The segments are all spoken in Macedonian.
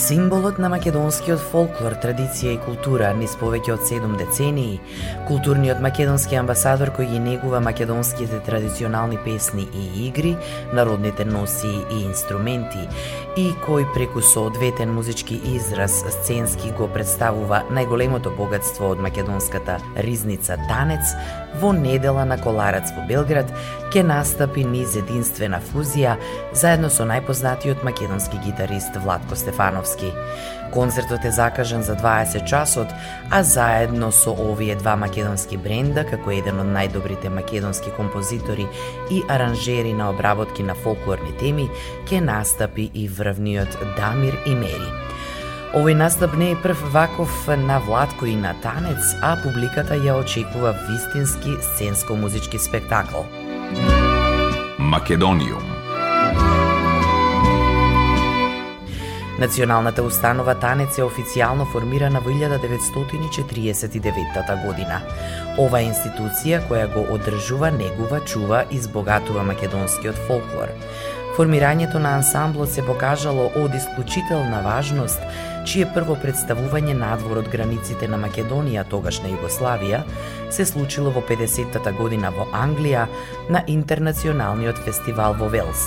Символот на македонскиот фолклор, традиција и култура низ повеќе од 7 децении, културниот македонски амбасадор кој ги негува македонските традиционални песни и игри, народните носи и инструменти, и кој преку соодветен музички израз сценски го представува најголемото богатство од македонската ризница танец, во недела на Коларац во Белград ќе настапи низ единствена фузија заедно со најпознатиот македонски гитарист Владко Стефановски. Концертот е закажан за 20 часот, а заедно со овие два македонски бренда, како еден од најдобрите македонски композитори и аранжери на обработки на фолклорни теми, ќе настапи и врвниот Дамир и Мери. Овој настап не е прв ваков на Владко и на танец, а публиката ја очекува вистински сценско-музички спектакл. Македониум. Националната установа Танец е официјално формирана во 1949 година. Ова институција која го одржува, негува, чува и збогатува македонскиот фолклор. Формирањето на ансамблот се покажало од исклучителна важност, чие прво представување надвор од границите на Македонија, тогашна Југославија, се случило во 50-тата година во Англија на Интернационалниот фестивал во Велс.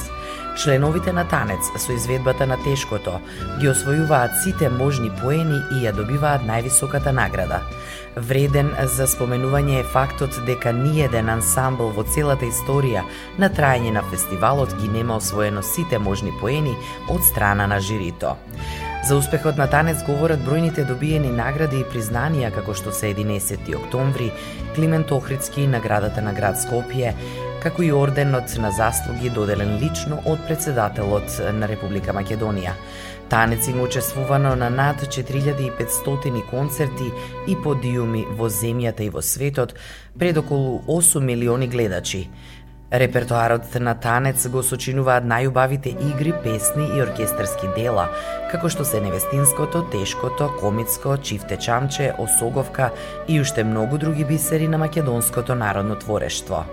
Членовите на танец со изведбата на тешкото ги освојуваат сите можни поени и ја добиваат највисоката награда. Вреден за споменување е фактот дека ниеден ансамбл во целата историја на трајање на фестивалот ги нема освоено сите можни поени од страна на жирито. За успехот на танец говорат бројните добиени награди и признанија како што се 11 октомври, Климент Охридски наградата на град Скопје, како и орденот на заслуги доделен лично од председателот на Република Македонија. Танец им учествувано на над 4500 концерти и подиуми во земјата и во светот пред околу 8 милиони гледачи. Репертоарот на танец го сочинуваат најубавите игри, песни и оркестерски дела, како што се невестинското, тешкото, комицко, чифте чамче, осоговка и уште многу други бисери на македонското народно творештво.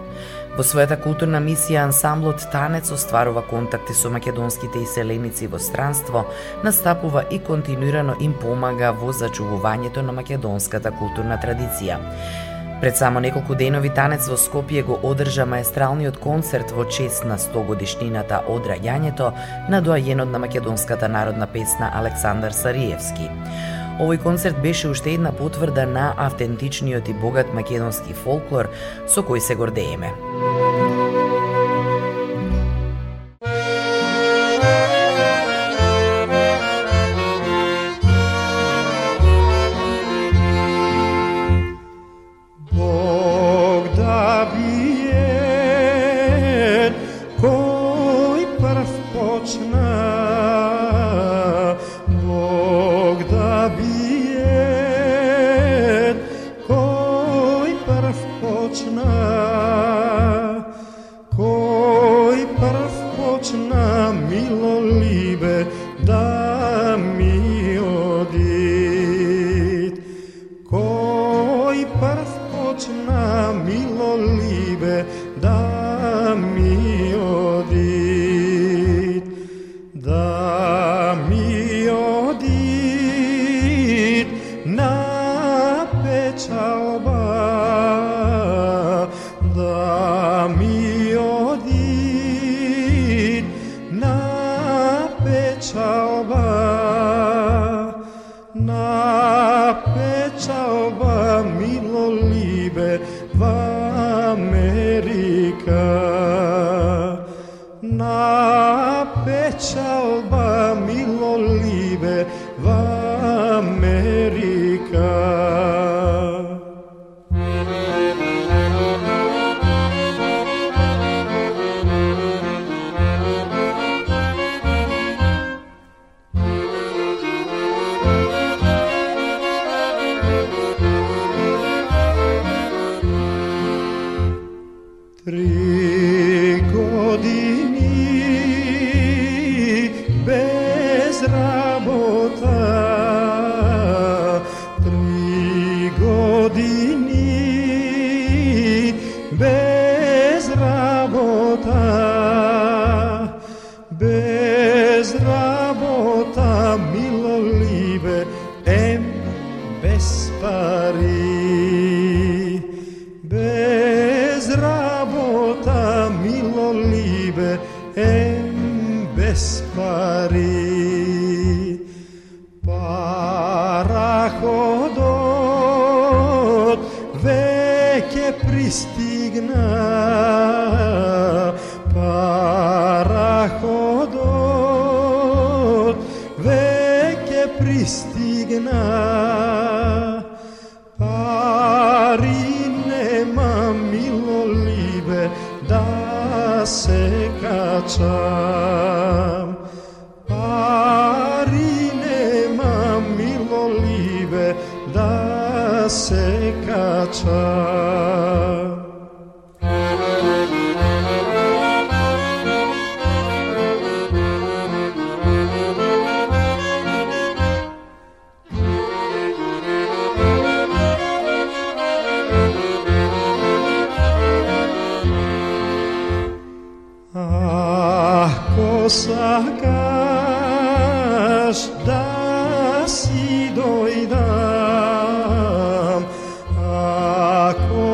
Во својата културна мисија ансамблот Танец остварува контакти со македонските иселеници во странство, настапува и континуирано им помага во зачувувањето на македонската културна традиција. Пред само неколку денови Танец во Скопје го одржа маестралниот концерт во чест на 100 годишнината од раѓањето на доајенот на македонската народна песна Александар Сариевски. Овој концерт беше уште една потврда на автентичниот и богат македонски фолклор со кој се гордееме. thank you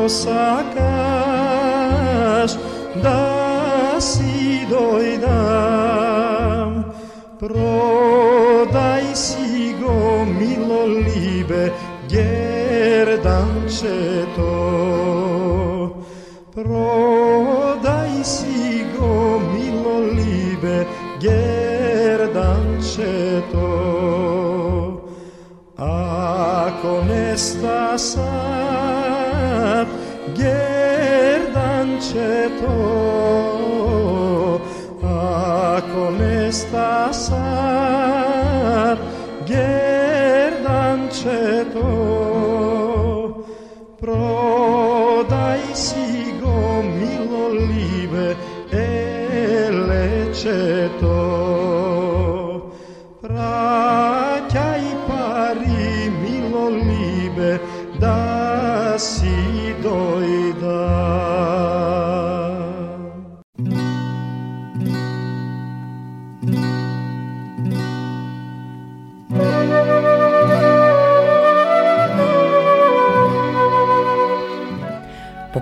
sacas da si dojdam prodaj si go milo libe jer će to. Prodaj si go milo libe jer dam će to. Ako nesta sam está.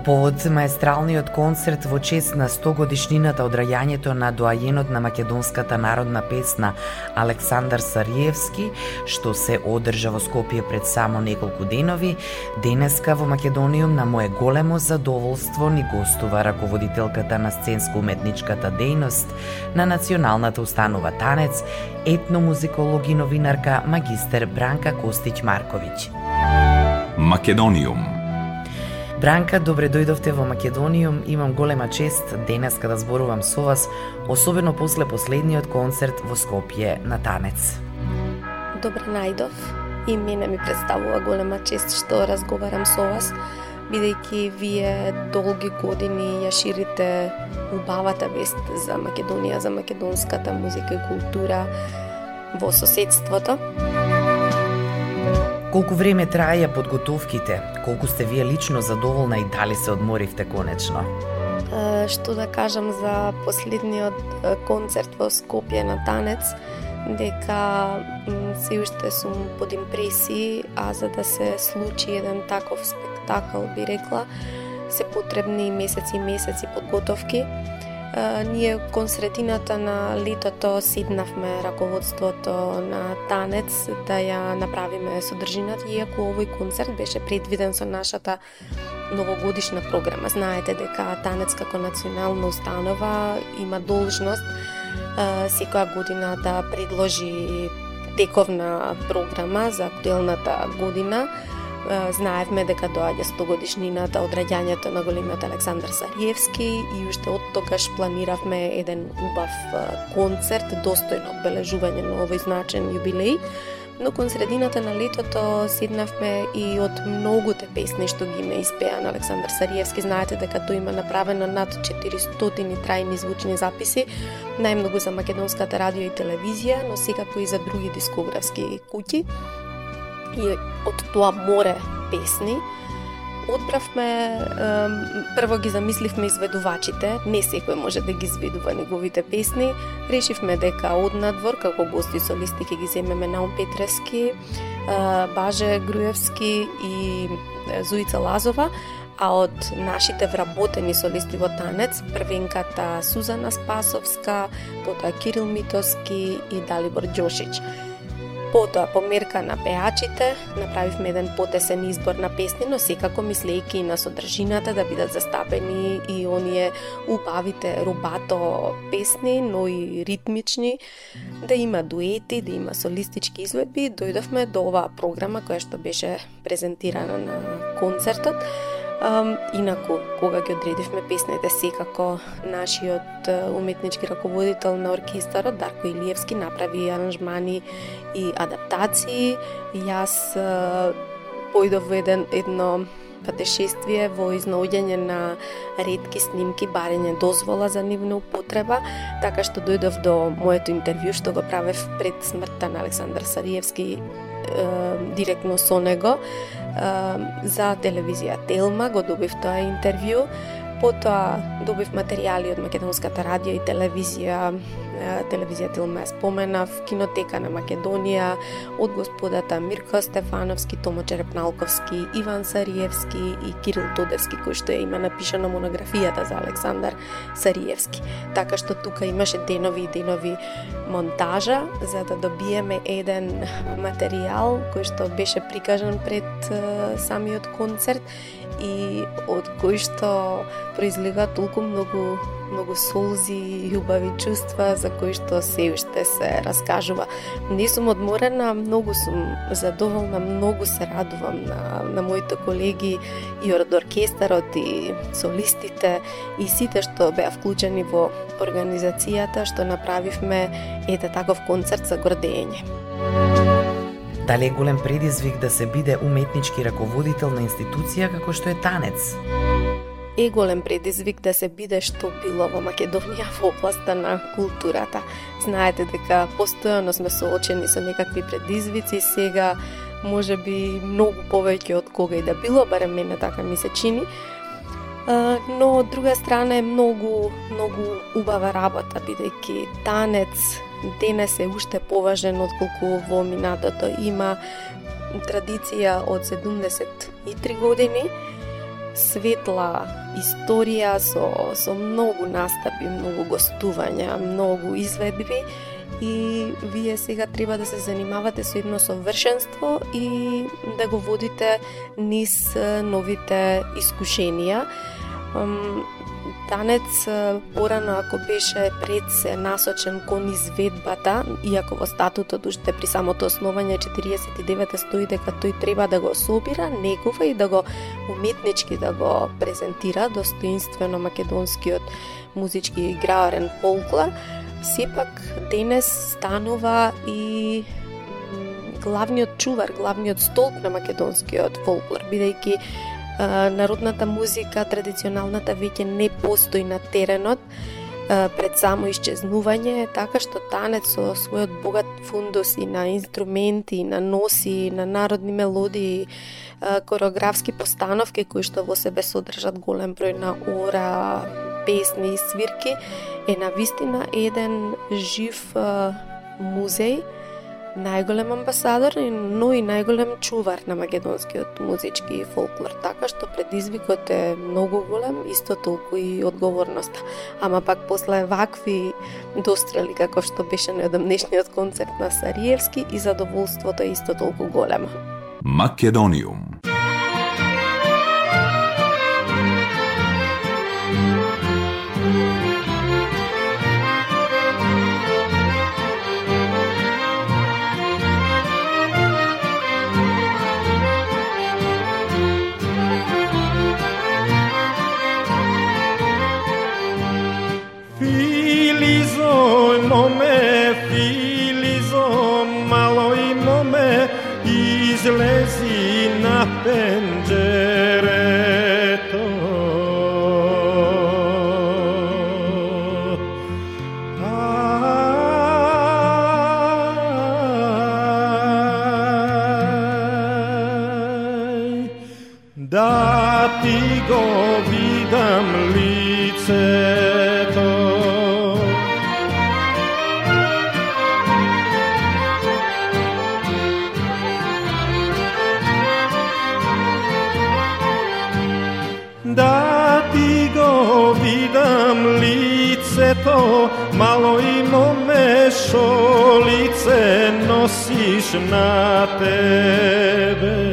Повод маестралниот концерт во чест на 100 годишнината од раѓањето на доајенот на македонската народна песна Александар Сариевски, што се одржа во Скопје пред само неколку денови, денеска во Македониум на мое големо задоволство ни гостува раководителката на сценско-уметничката дејност на Националната установа Танец, етномузиколог и новинарка магистер Бранка Костич Марковиќ. Македониум Бранка, добре дојдовте во Македониум. Имам голема чест денес да зборувам со вас, особено после последниот концерт во Скопје на Танец. Добре најдов и мене ми представува голема чест што разговарам со вас, бидејќи вие долги години ја ширите убавата вест за Македонија, за македонската музика и култура во соседството. Колку време траја подготовките? Колку сте вие лично задоволна и дали се одморивте конечно? Што да кажам за последниот концерт во Скопје на Танец, дека се уште сум под импресии, а за да се случи еден таков спектакл, би рекла, се потребни месеци и месеци подготовки. Ние кон средината на летото седнавме раководството на танец да ја направиме содржината, иако овој концерт беше предвиден со нашата новогодишна програма. Знаете дека танец како национална установа има должност секоја година да предложи тековна програма за актуелната година знаевме дека доаѓа 100 годишнината од раѓањето на големиот Александар Сариевски и уште од тогаш планиравме еден убав концерт, достојно обележување на овој значен јубилеј. Но кон средината на летото седнавме и од многуте песни што ги има испеан Александар Сариевски. Знаете дека тој има направено над 400 трајни звучни записи, најмногу за македонската радио и телевизија, но секако и за други дискографски куќи и од тоа море песни, одбравме, прво ги замисливме изведувачите, не секој може да ги изведува неговите песни. Решивме дека од надвор, како гости солисти, ќе ги земеме Наум Петрески, Баже Груевски и Зуица Лазова, а од нашите вработени солисти во танец, првенката Сузана Спасовска, потоа Кирил Митовски и Далибор Ѓошич. Потоа, по мерка на пеачите, направивме еден потесен избор на песни, но секако мислејќи на содржината да бидат застапени и оние убавите рубато песни, но и ритмични, да има дуети, да има солистички изведби, дојдовме до оваа програма која што беше презентирана на концертот. Um, инаку, кога ги одредивме песните, секако нашиот уметнички раководител на оркестарот, Дарко Илиевски, направи аранжмани и адаптации. Јас uh, појдов во еден, едно патешествие во изнаоѓање на редки снимки, барење дозвола за нивна употреба, така што дојдов до моето интервју што го правев пред смртта на Александар Сариевски директно со него за телевизија Телма, го добив тоа интервју. Потоа добив материјали од Македонската радио и телевизија телевизија Телма споменав, кинотека на Македонија, од господата Мирко Стефановски, Томо Черепналковски, Иван Сариевски и Кирил Тодевски, кој што има напишана монографијата за Александар Сариевски. Така што тука имаше денови и денови монтажа за да добиеме еден материјал кој што беше прикажан пред самиот концерт и од кој што произлега толку многу многу солзи и љубави чувства за кои што се уште се раскажува. Не сум одморена, многу сум задоволна, многу се радувам на, на моите колеги и од оркестарот и солистите и сите што беа вклучени во организацијата што направивме ете таков концерт за гордење. Дали е голем предизвик да се биде уметнички раководител на институција како што е танец? Е голем предизвик да се биде што било во Македонија во областа на културата. Знаете дека постојано сме соочени со некакви предизвици, сега може би многу повеќе од кога и да било, барем мене така ми се чини. Но од друга страна е многу, многу убава работа, бидејќи танец, денес е уште поважен отколку во минатото. Има традиција од 73 години, светла историја со, со многу настапи, многу гостувања, многу изведби. И вие сега треба да се занимавате со едно совршенство и да го водите низ новите искушенија танец порано ако беше пред се насочен кон изведбата, иако во статутот уште при самото основање 49 стои дека тој треба да го собира, негува и да го уметнички да го презентира достоинствено македонскиот музички играорен фолклор, сепак денес станува и главниот чувар, главниот столб на македонскиот фолклор, бидејќи народната музика, традиционалната веќе не постои на теренот пред само исчезнување, така што танец со својот богат фундус и на инструменти, на носи, на народни мелодии, кореографски постановки кои што во себе содржат голем број на ора, песни и свирки, е на вистина еден жив музеј, најголем амбасадор, но и најголем чувар на македонскиот музички фолклор, така што предизвикот е многу голем, исто толку и одговорноста. Ама пак после вакви дострели како што беше на днешниот концерт на Сариевски и задоволството е исто толку големо. Македониум Dati govi nosiš na tebe.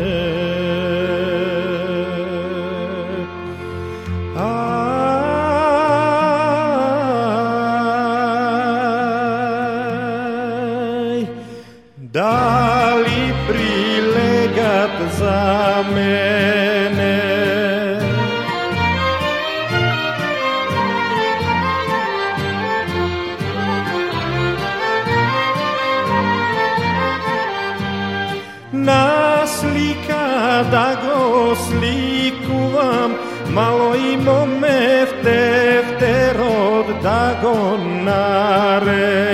da go slikuvam Malo i mome vtefterod da go narem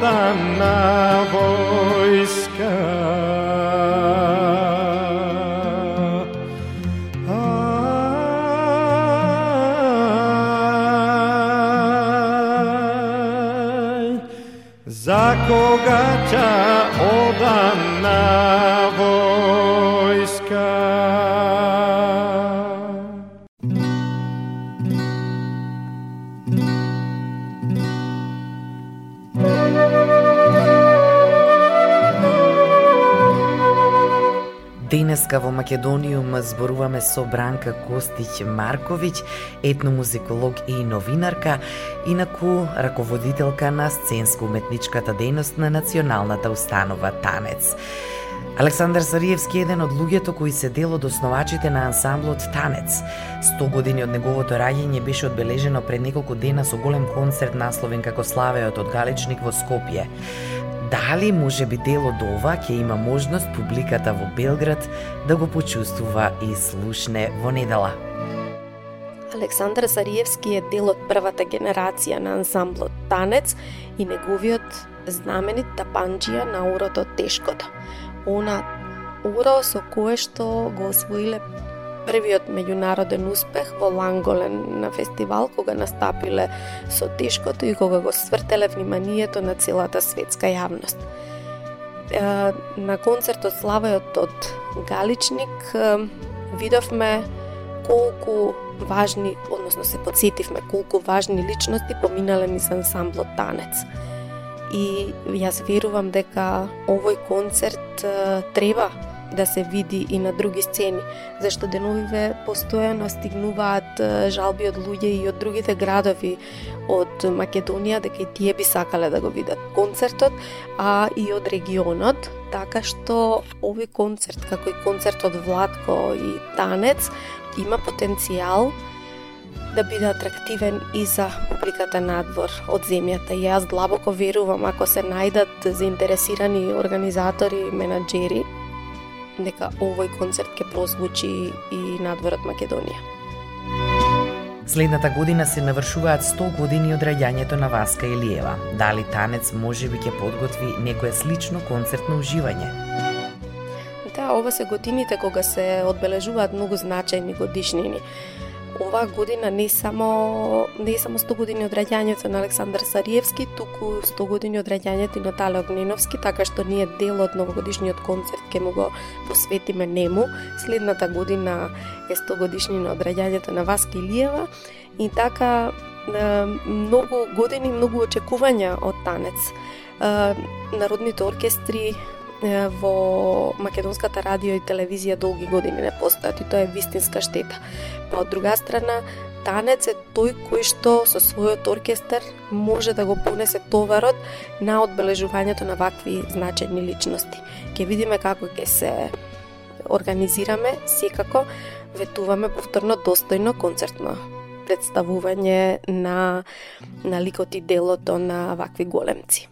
dana vojska Aj, Za koga ta Денеска во Македониум зборуваме со Бранка Костиќ Марковиќ, етномузиколог и новинарка, инаку раководителка на сценско-уметничката дејност на Националната установа Танец. Александар Сариевски е еден од луѓето кои се дел од основачите на ансамблот Танец. 100 години од неговото раѓање беше одбележено пред неколку дена со голем концерт насловен како Славеот од Галичник во Скопје. Дали може би дел од ова ќе има можност публиката во Белград да го почувствува и слушне во недела? Александар Сариевски е дел од првата генерација на ансамблот Танец и неговиот знаменит тапанџија на урото Тешкото она уро со кое што го освоиле првиот меѓународен успех во Ланголен на фестивал кога настапиле со тешкото и кога го свртеле вниманието на целата светска јавност. На концертот Славајот од Галичник видовме колку важни, односно се подсетивме колку важни личности поминале низ ансамблот Танец и јас верувам дека овој концерт треба да се види и на други сцени, зашто деновиве постојано стигнуваат жалби од луѓе и од другите градови од Македонија дека и тие би сакале да го видат концертот, а и од регионот, така што овој концерт, како и концертот Владко и Танец, има потенцијал да биде атрактивен и за публиката надвор од земјата. И јас длабоко верувам ако се најдат заинтересирани организатори, менаџери, дека овој концерт ќе прозвучи и надвор од Македонија. Следната година се навршуваат 100 години од раѓањето на Васка Илиева. Дали танец може би ќе подготви некое слично концертно уживање? Да, ова се годините кога се одбележуваат многу значајни годишнини оваа година не само не само 100 години од раѓањето на Александар Сариевски, туку 100 години од раѓањето на Тале Огниновски, така што ние дел од новогодишниот концерт ќе му го посветиме нему. Следната година е 100 годишнина од раѓањето на Васка Илиева и така многу години, многу очекувања од танец. Народните оркестри во македонската радио и телевизија долги години не постојат и тоа е вистинска штета. Па од друга страна, танец е тој кој што со својот оркестар може да го понесе товарот на одбележувањето на вакви значајни личности. Ке видиме како ќе се организираме, секако ветуваме повторно достојно концертно представување на, на ликот и делото на вакви големци.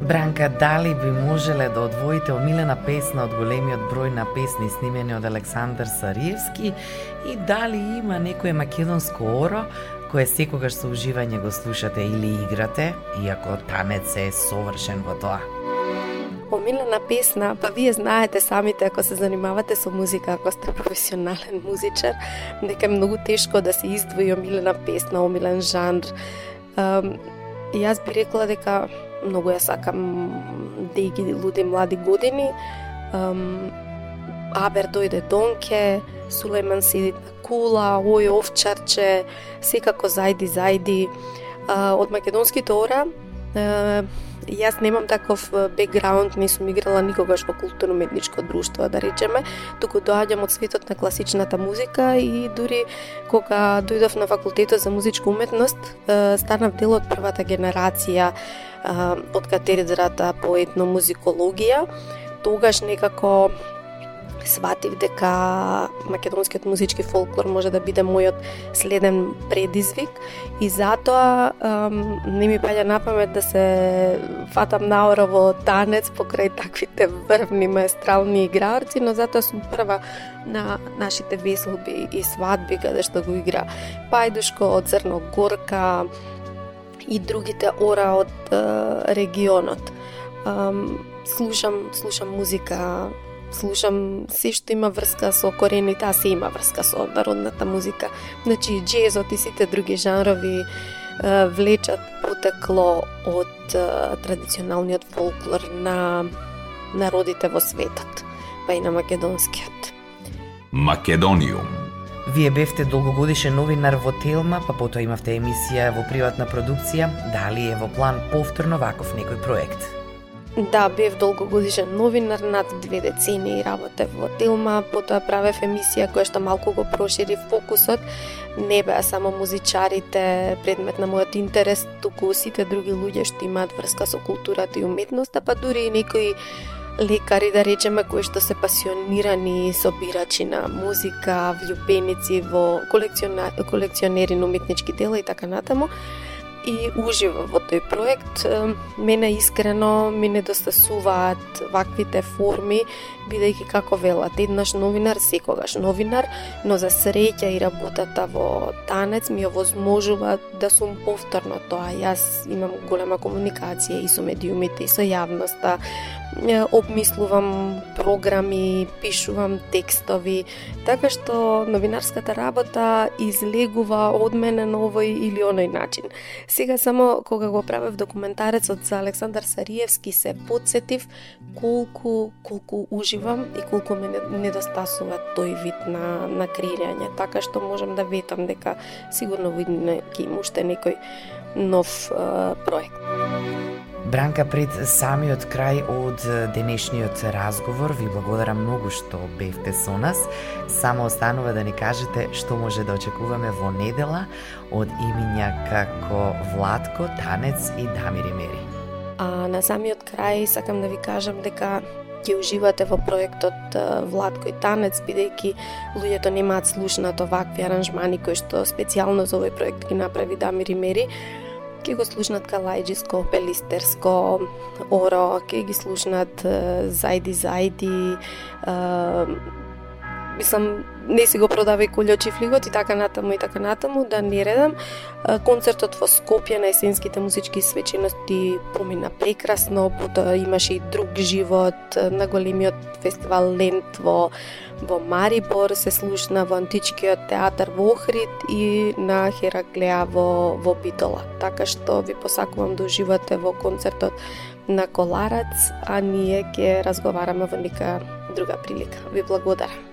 Бранка, дали би можеле да одвоите омилена песна од големиот број на песни снимени од Александар Сариевски и дали има некое македонско оро кое секогаш со уживање го слушате или играте, иако танец е совршен во тоа? Омилена песна, па вие знаете самите ако се занимавате со музика, ако сте професионален музичар, дека е многу тешко да се издвои омилена песна, омилен жанр. Um, јас би рекла дека многу ја сакам да деги луди млади години. Um, Абер дојде Донке, Сулейман седи, на кула, Ој овчарче, секако зајди, зајди. Uh, од македонските ора, uh, јас немам таков бекграунд, не сум играла никогаш во културно-медничко друштво, да речеме, туку доаѓам од светот на класичната музика и дури кога дојдов на факултетот за музичка уметност, станав дел од првата генерација од катедрата по етномузикологија, тогаш некако сватив дека македонскиот музички фолклор може да биде мојот следен предизвик и затоа ем, не ми паѓа на памет да се фатам наора во танец покрај таквите врвни маестрални играорци, но затоа сум прва на нашите веселби и свадби каде што го игра Пајдушко од Црногорка, и другите ора од е, регионот. Ем, слушам, слушам музика, слушам се што има врска со корените, а се има врска со народната музика. Значи, джезот и сите други жанрови е, влечат потекло од е, традиционалниот фолклор на народите во светот, па и на македонскиот. Македониум Вие бевте долгогодишен новинар во Телма, па потоа имавте емисија во приватна продукција. Дали е во план повторно ваков некој проект? Да, бев долгогодишен новинар, над две децении работев во Телма, потоа правев емисија која што малку го прошири фокусот. Не беа само музичарите предмет на мојот интерес, туку сите други луѓе што имаат врска со културата и уметноста, па дури и некои лекари, да речеме, кои што се пасионирани собирачи на музика, влюбеници во колекционери на уметнички дела и така натаму и ужива во тој проект. Мене искрено ми недостасуваат ваквите форми, бидејќи како велат, еднаш новинар, секогаш новинар, но за среќа и работата во танец ми овозможува да сум повторно тоа. Јас имам голема комуникација и со медиумите, и со јавноста, обмислувам програми, пишувам текстови, така што новинарската работа излегува од мене на овој или оној начин. Сега само кога го правев документарецот за Александар Сариевски се подсетив колку колку уживам и колку ме недостасува тој вид на на креирање, така што можам да ветам дека сигурно видне ќе има уште некој нов uh, проект. Бранка, пред самиот крај од денешниот разговор, ви благодарам многу што бевте со нас. Само останува да ни кажете што може да очекуваме во недела од имиња како Владко, Танец и Дамир Мери. А на самиот крај сакам да ви кажам дека ќе уживате во проектот Владко и танец, бидејќи луѓето немаат слушнат вакви аранжмани кои што специјално за овој проект ги направи Дамир и Мери. Ке го слушнат калајджиско, пелистерско, оро, ке ги слушнат зајди зајди, мислам, не си го продавај и флигот чифлигот и така натаму и така натаму, да не редам. Концертот во Скопје на есенските музички свечености помина прекрасно, потоа имаше и друг живот на големиот фестивал Лент во во Марибор се слушна во античкиот театар во Охрид и на Хераклеа во, во Битола. Така што ви посакувам да уживате во концертот на Коларац, а ние ќе разговараме во нека друга прилика. Ви благодарам.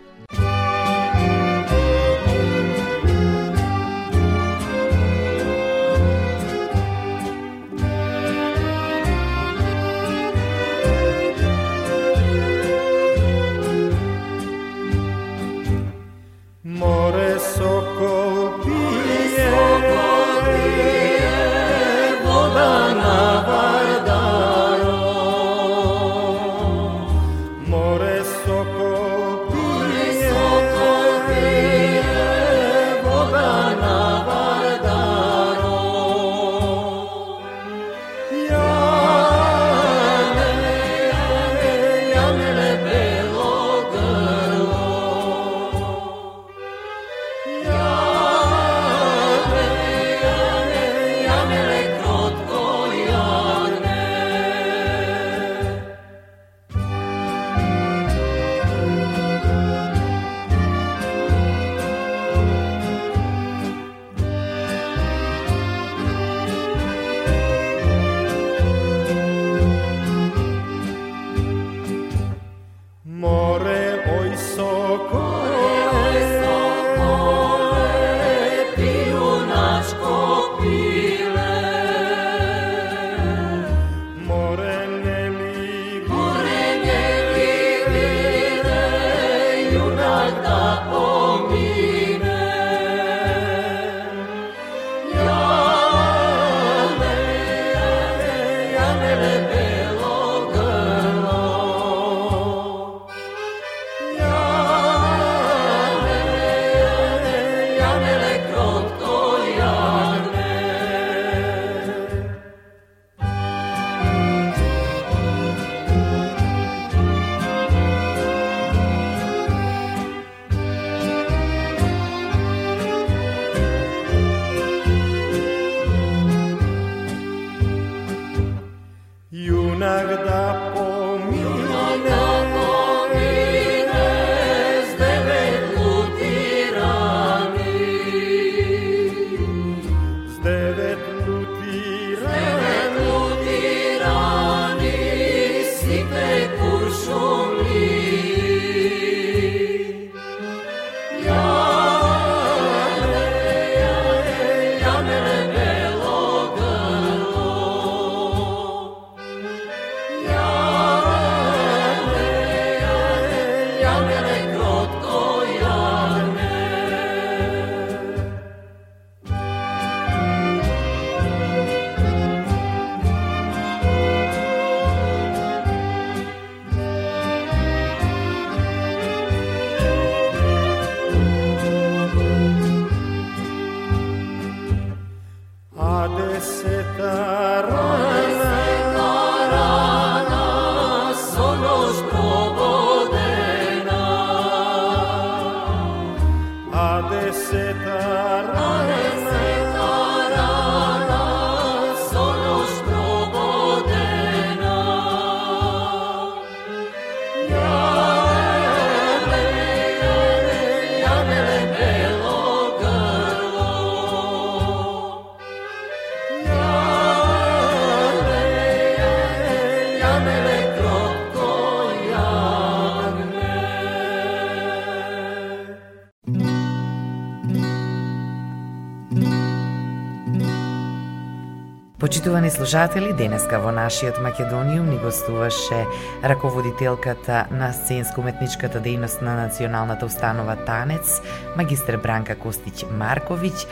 Почитувани слушатели, денеска во нашиот Македониум ни гостуваше раководителката на сценско-уметничката дејност на Националната установа Танец, магистр Бранка Костич Марковиќ.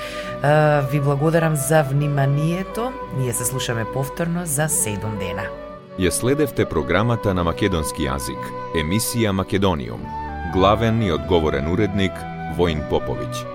Ви благодарам за вниманието. Ние се слушаме повторно за 7 дена. Ја следевте програмата на македонски јазик, емисија Македониум. Главен и одговорен уредник Воин Поповиќ.